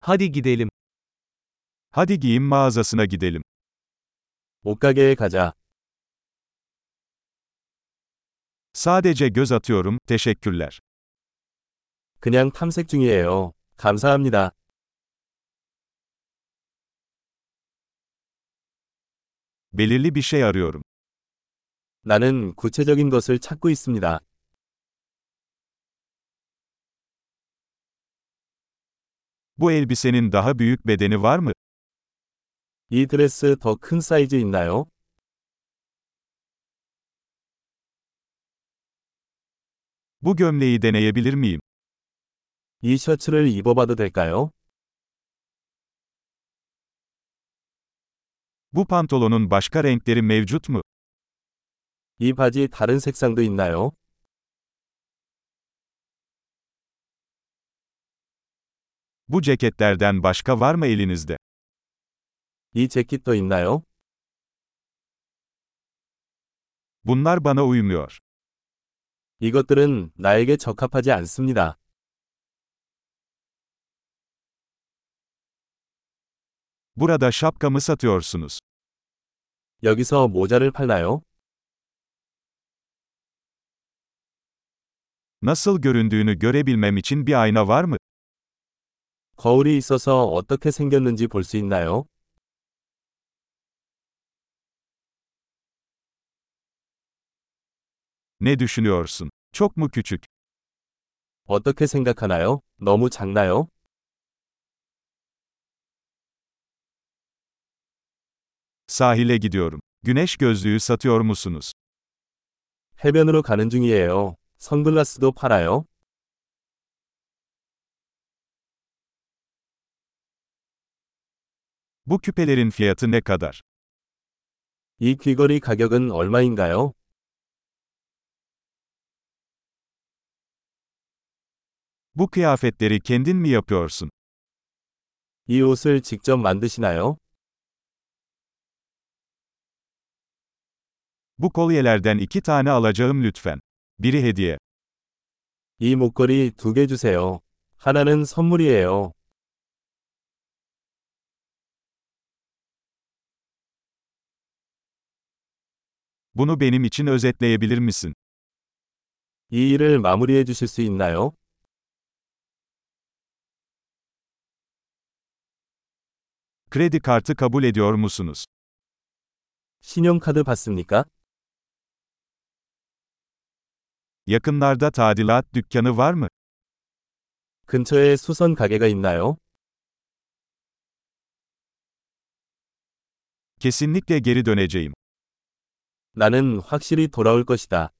Hadi gidelim. Hadi giyim mağazasına gidelim. 옷가게에 가자. Sadece göz atıyorum, teşekkürler. 그냥 탐색 중이에요. 감사합니다. Belirli bir şey arıyorum. 나는 구체적인 것을 찾고 있습니다. Bu elbisenin daha büyük bedeni var mı? 이 드레스 더 큰 사이즈 있나요? Bu gömleği deneyebilir miyim? 이 셔츠를 입어봐도 될까요? Bu pantolonun başka renkleri mevcut mu? 이 바지 다른 색상도 있나요? Bu ceketlerden başka var mı elinizde? 이 재킷도 있나요? Bunlar bana uymuyor. 이것들은 나에게 적합하지 않습니다. Burada şapka mı satıyorsunuz? 여기서 모자를 팔나요? Nasıl göründüğünü görebilmem için bir ayna var mı? 거울이 있어서 어떻게 생겼는지 볼 수 있나요? Ne düşünüyorsun? Çok mu küçük? 어떻게 생각하나요? 너무 작나요? Sahile gidiyorum. Güneş gözlüğü satıyor musunuz? 해변으로 가는 중이에요. 선글라스도 팔아요? Bu küpelerin fiyatı ne kadar? 이 귀걸이 가격은 얼마인가요? Bu kıyafetleri kendin mi yapıyorsun? 이 옷을 직접 만드시나요? Bu kolyelerden iki tane alacağım lütfen. Biri hediye. 이 목걸이 두 개 주세요. 하나는 선물이에요. Bunu benim için özetleyebilir misin? 이 일을 마무리해 주실 수 있나요? Kredi kartı kabul ediyor musunuz? 신용카드 받습니까? Yakınlarda tadilat dükkanı var mı? 근처에 수선 가게가 있나요? Kesinlikle geri döneceğim. 나는 확실히 돌아올 것이다.